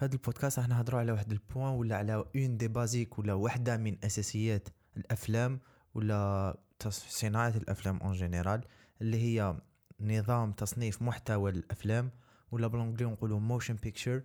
هذا البودكاست راح نهضروا على واحد ال point ولا على un des basiques ولا واحدة من أساسيات الأفلام ولا صناعة الأفلام en général اللي هي نظام تصنيف محتوى الأفلام ولا بال anglais نقولوا motion picture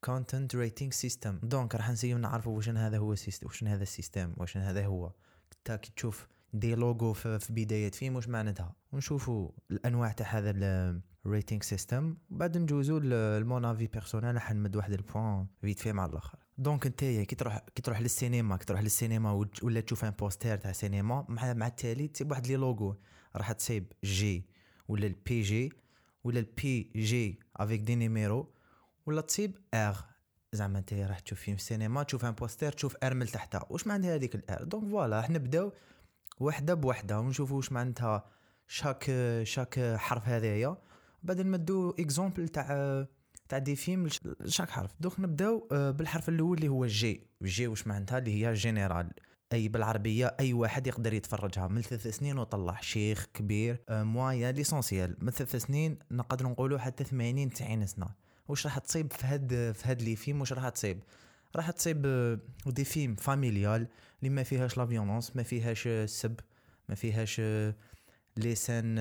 content rating system donc راح نسيو نعرفوا واش هذا هو système واش هذا ال système واش هذا هو. تا كي تشوف des logos في, بداية فيلم واش معناتها. ونشوفوا الأنواع تاع هذا ال rating system بعد نجوزو ل mon avis personnel راح نمد واحد ال point vite fait مع الآخر. donc انت كي تروح كي تروح للسينما كي تروح للسينما ولا تشوف un poster تاع سينما مع مع التالي تسيب واحد les logos راح تسيب G ولا ال PG ولا ال PG avec des numéros ولا تصيب R زعما انت راح تشوف فيلم السينما تشوف un poster تشوف R من تحتها. واش معناتها هذيك ال R donc voilà راح نبداو وحدة بوحدة ونشوفوا واش معناتها chaque chaque حرف هذايا. بعد نمدو exemple تاع تاع des films chaque حرف. دوك نبداو آه، بالحرف الأول اللي هو G G واش معناتها؟ اللي هي général أي بالعربية أي واحد يقدر يتفرجها. من ثلاث سنين وطلع. شيخ كبير آه، voilà l'essentiel من ثلاث سنين نقدر نقولوا حتى 80 90 سنة. واش راح تصيب في هاد في هاد les films واش راح تصيب؟ راح تصيب des films familiales اللي ما فيهاش la violence ما فيهاش السب ما فيهاش les scènes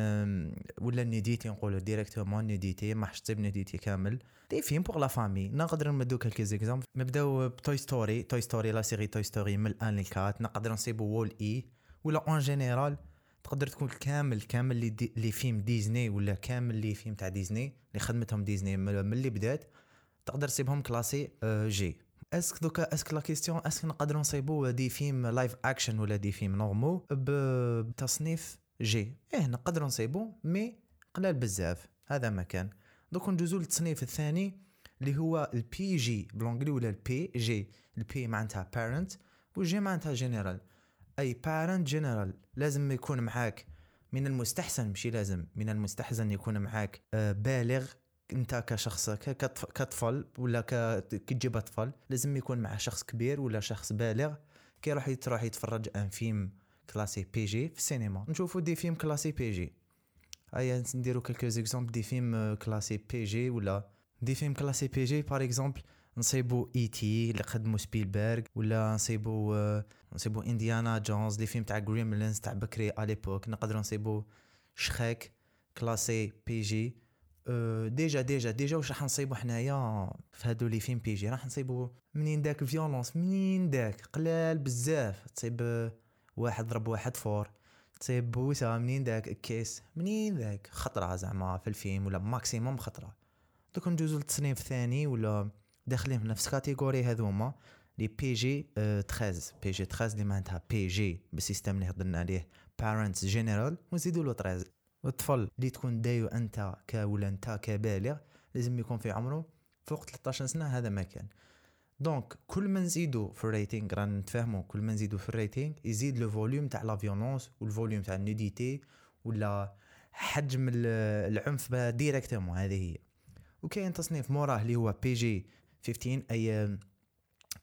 ولا nudité نقولوا directement nudité ما راحش تصيب nudité كامل. des films pour la famille نقدر نمدو quelques exemples نبداو ب Toy Story Toy Story la série Toy Story من ال un لل quatre. نقدر نصيبو WALL-E ولا en général تقدر تكون كامل كامل les, des les films Disney ولا كامل les films تاع ديزني اللي خدمتهم ديزني من اللي بدات. تقدر تسيبهم classés G est-ce que دوكا est-ce que la question est-ce que نقدروا نصيبوا des films live action ولا des films normaux بتصنيف G إيه نقدروا نصيبوا mais قلال بزاف هذا ما كان دوك ندوزو للتصنيف الثاني اللي هو ال PG بال anglais ولا ال PG ال P معناتها parent وال G معناتها جنرال اي parent general لازم يكون معاك من المستحسن ماشي لازم من المستحسن يكون معاك بالغ انت كشخص كطفل ولا كي تجيب أطفال لازم يكون مع شخص كبير ولا شخص بالغ كي يروح يروح يتفرج un film classé PG في السينما. نشوفوا des films classés PG. هيا نديرو quelques exemples des films classés PG ولا des films classés PG par exemple نصيبو E.T. اللي خدمو Spielberg ولا نصيبو نصيبو Indiana Jones les films تاع Gremlins تاع بكري à l'époque. نقدروا نصيبو Shrek classé PG. déjà déjà déjà واش راح نصيبو حنايا في هادو les films PG؟ راح نصيبو منين داك؟ violence منين داك؟ قلال بزاف. تصيب واحد ضرب واحد fort. تصيب بوسه منين داك؟ kiss منين داك؟ خطرة زعما في الفيلم ولا maximum خطرة. دوك ندوزو للتصنيف الثاني ولا داخلين في نفس catégorie هذوما les PG 13 PG 13 اللي معناتها PG بال système اللي هضرنا عليه parents general ونزيدو له 13 الطفل اللي تكون دايو أنت ك ولا أنت كبالغ لازم يكون في عمره فوق 13 سنة هذا ما كان. donc كل ما نزيدو في ال rating رانا نتفاهمو كل ما نزيدو في ال rating يزيد le volume تاع la violence وال volume تاع ال nudité ولا حجم العنف directement هذه هي. وكاين تصنيف موراه اللي هو PG 15 أي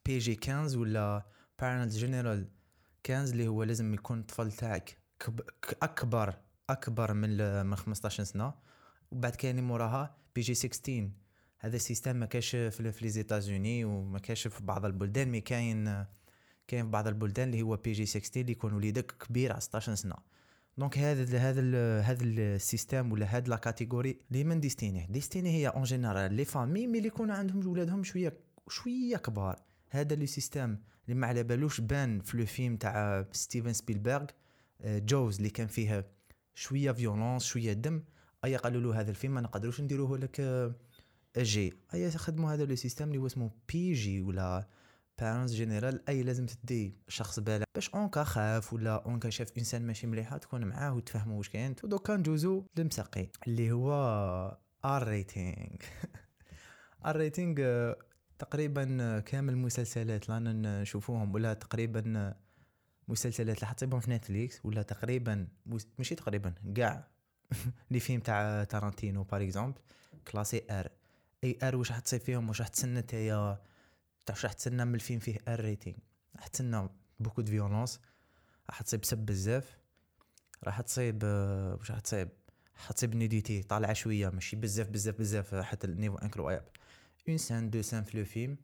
PG 15 ولا parent general 15 اللي هو لازم يكون الطفل تاعك أكبر أكبر من من 15 سنة. وبعد كاين موراها PG 16 هذا ال système ما كاش في les États-Unis وما كاش في بعض البلدان mais كاين كاين في بعض البلدان اللي هو PG 16 اللي يكون وليدك كبير على 16 سنة. donc هذا هذا هذا ال système ولا هذا la catégorie اللي من destinée. destinée هي en général les familles mais اللي يكون عندهم ولادهم شوية شوية كبار. هذا le système اللي ما على بالوش بان في le film تاع Steven Spielberg Jaws اللي كان فيه شوية violence شوية دم. أيا قالوا له هذا الفيلم ما نقدروش نديروه لك؟ G أيا خدموا هذا le système اللي هو اسمه PG ولا parents general أي لازم تدي شخص بالغ باش en cas خاف ولا en cas شاف une scène ماشي مليحه تكون معاه وتفهموا واش كاين. ودوكا ندوزو للمسقي اللي هو R rating R rating تقريبا كامل المسلسلات رانا نشوفوهم ولا تقريبا مسلسلات اللي حتصيبهم في Netflix ولا تقريبا ماشي تقريبا كاع les films تاع Tarantino par exemple classés R أي R واش راح فيهم؟ واش راح تسنى تايا تعرف راح تسنى من الفيلم فيه R rating راح تسنى beaucoup de violence راح تصيب سب بزاف. راح تصيب واش راح تصيب؟ راح تصيب nudité طالعة شوية ماشي بزاف بزاف بزاف حتى ال niveau incroyable une scène deux scènes في le film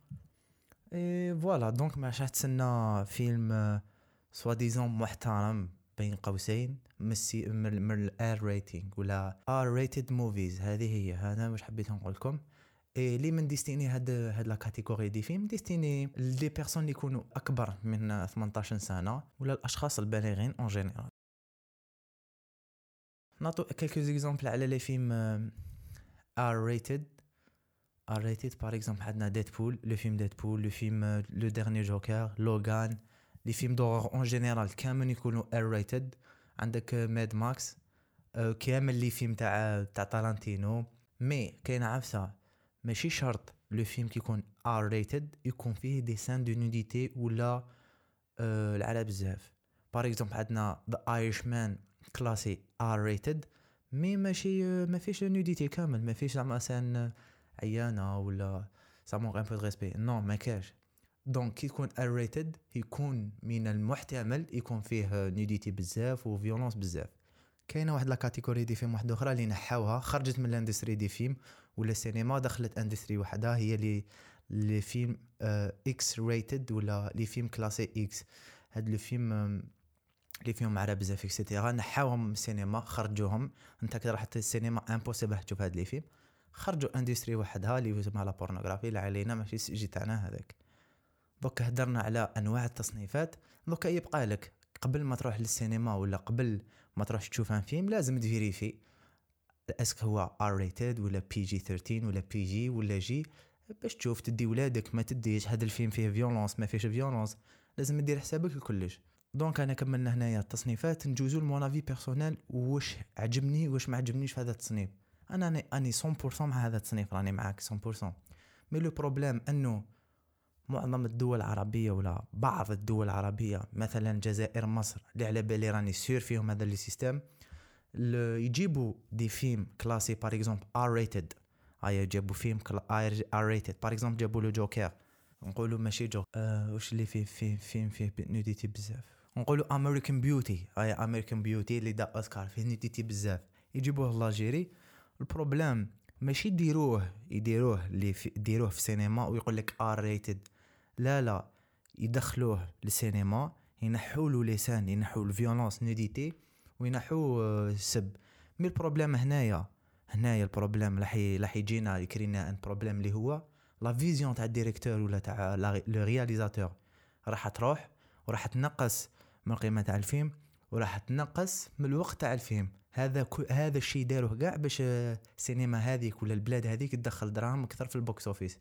et voilà donc ما راح تسنى فيلم soit disant محترم بين قوسين mais c'est من ال R rating ولا R rated movies. هذه هي. هذا واش حبيت نقول لكم. et اللي من destinée هاد هاد la catégorie des films. destinée les personnes اللي يكونوا أكبر من 18 سنة ولا الأشخاص البالغين en général نعطو quelques exemples على les films R rated. R rated par exemple عندنا Deadpool le film Deadpool le film le dernier Joker Logan les films d'horreur en général كامل يكونوا R rated عندك Mad Max كامل les films تاع تاع تارانتينو mais كاين عفسة. ماشي شرط le film كيكون R rated يكون فيه des scènes de nudité ولا العرا بزاف. par exemple عندنا The Irishman classé R rated mais ماشي ما فيش nudité كامل. ما فيش زعما scène عريانة ولا زعما un peu de respect non ما كاش. donc كي يكون rated يكون من المحتمل يكون فيه nudité بزاف و violence بزاف كاينة واحد la catégorie des films واحدة أخرى اللي نحاوها خرجت من ال industrie des films ولا السينما دخلت industrie وحدها هي les les films X rated ولا les films classés X هاد le film لي فيهم معرا بزاف et cetera نحاوهم السينما خرجوهم. أنت كي رحت السينما impossible تشوف هاد les films خرجوا industrie وحدها اللي يسمى la pornographie اللي علينا ماشي ال sujet تاعنا هذاك. دوك هدرنا على أنواع التصنيفات. دوك يبقى لك قبل ما تروح للسينما ولا قبل ما تروح تشوف un film لازم ت vérifier. est-ce que هو R rated ولا PG 13 ولا PG ولا G باش تشوف تدي ولادك ما تديش هذا الفيلم فيه violence ما فيش violence لازم دير حسابك لكلش donc أنا كملنا هنايا التصنيفات نجوزو ل mon avis personnel واش عجبني واش ما عجبنيش في هذا التصنيف. أنا أني 100% مع هذا التصنيف راني معاك 100% mais le problème انه معظم الدول العربية ولا بعض الدول العربية مثلا الجزائر مصر اللي على بالي راني sûr فيهم هذا les systèmes يجيبوا des films classés par exemple R rated ايا جابوا فيلم R rated par exemple جابوا le Joker. نقولوا ماشي جو آه واش اللي فيه فيه فيلم فيه nudité بزاف. نقولوا American Beauty et American Beauty اللي دا أوسكار فيه nudité بزاف. يجيبوه l'Algérie ال problème ماشي يديروه يديروه اللي يديروه في السينما ويقول لك R rated لا لا يدخلوه للسينما ينحوا له les scènes ينحوا ال violence nudité وينحوا السب mais ال problème هنايا هنايا ال problème راح راح يجينا ي créer نا un problème اللي هو la vision تاع ال director ولا تاع le réalisateur. راح تروح وراح تنقص من القيمه تاع الفيلم وراح تنقص من الوقت تاع الفيلم. هذا هذا الشيء داروه كاع باش السينما هذيك ولا البلاد هذيك تدخل دراهم أكثر في ال box office.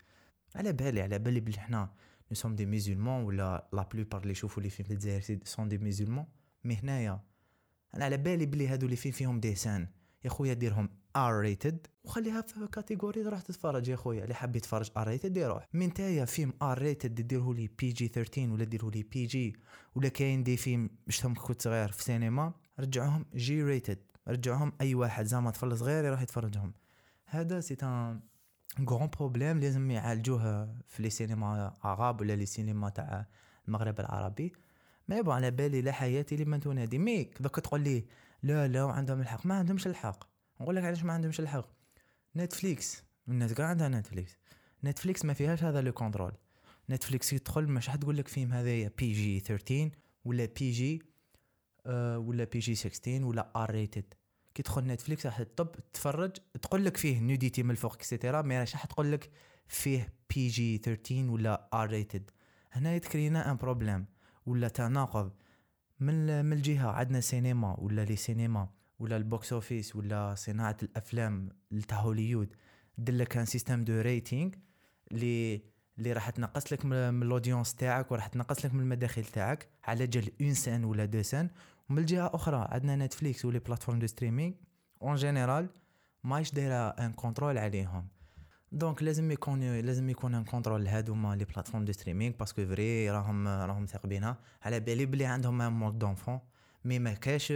على بالي على بالي بلي حنا nous sommes des musulmans ولا la plupart اللي يشوفوا les films في الجزائر sont des musulmans mais هنايا أنا على بالي بلي هادو les films فيهم des scènes يا خويا ديرهم R rated وخليها في catégorie راح تتفرج يا خويا اللي حاب يتفرج R rated يروح من تايا فيلم R rated ديره لي PG 13 ولا ديره لي PG ولا كاين des films شفتهم كنت صغير في سينما رجعوهم G rated رجعوهم اي واحد زعما طفل صغير يروح يتفرجهم هذا c'est grand problème لازم يعالجوه في les cinémas عرب ولا les cinémas تاع المغرب العربي. ما يبغى على بالي لا حياة لمن تنادي. mais دوك تقول لي لا لا عندهم الحق. ما عندهمش الحق. نقول لك علاش ما عندهمش الحق؟ Netflix الناس كاع عندها Netflix Netflix ما فيهاش هذا le contrôle Netflix يدخل مش تقول لك فيلم هذايا PG 13 ولا PG آه ولا PG 16 ولا R rated كي تدخل Netflix راح تطب تتفرج تقول لك فيه nudité من الفوق et cetera mais راح تقول لك فيه PG 13 ولا R rated هنا يت créer نا un problème ولا تناقض. من من الجهة عندنا سينما ولا les cinémas ولا ال box office ولا صناعة الأفلام تاع هوليود دير لك un système de rating اللي اللي راح تنقص لك من ال audience تاعك وراح تنقص لك من المداخل تاعك على جال une scène ولا deux scènes ومن الجهة أخرى عندنا Netflix و les plateformes de streaming en général مايش دايرة un contrôle عليهم. donc لازم يكون لازم يكون un contrôle هادوما les plateformes de streaming parce que vrai راهم راهم ثاقبينها. على بالي بلي عندهم un mode d'enfant mais ما كاش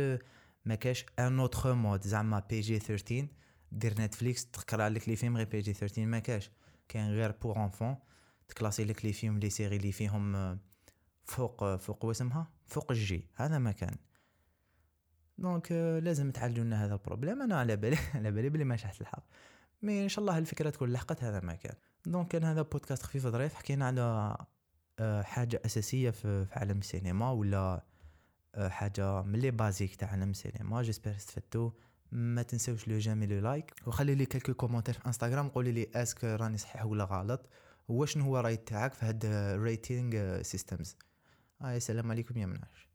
ما كاش un autre mode زعما PG 13 دير Netflix تقرا لك les films غير PG 13 ما كاش. كاين غير pour enfants ت classer لك les films les séries اللي فيهم فوق فوق واسمها؟ فوق ال G. هذا ما كان. donc لازم تعالجوا لنا هذا ال problème. أنا على بالي على بالي بلي ما شحت الحق mais إن شاء الله الفكرة تكون لحقت هذا ما كان. donc كان هذا بودكاست خفيف ظريف. حكينا على آه، حاجة أساسية في عالم السينما ولا آه، حاجة من les basiques تاع عالم السينما. j'espère استفدتوا ما تنسوش le j'aime le like. وخلي لي quelques commentaires في انستغرام قولي لي est-ce que راني صحيح ولا غلط؟ وشنو هو الراي تاعك في هاد rating systems هاي السلام عليكم يا مناش.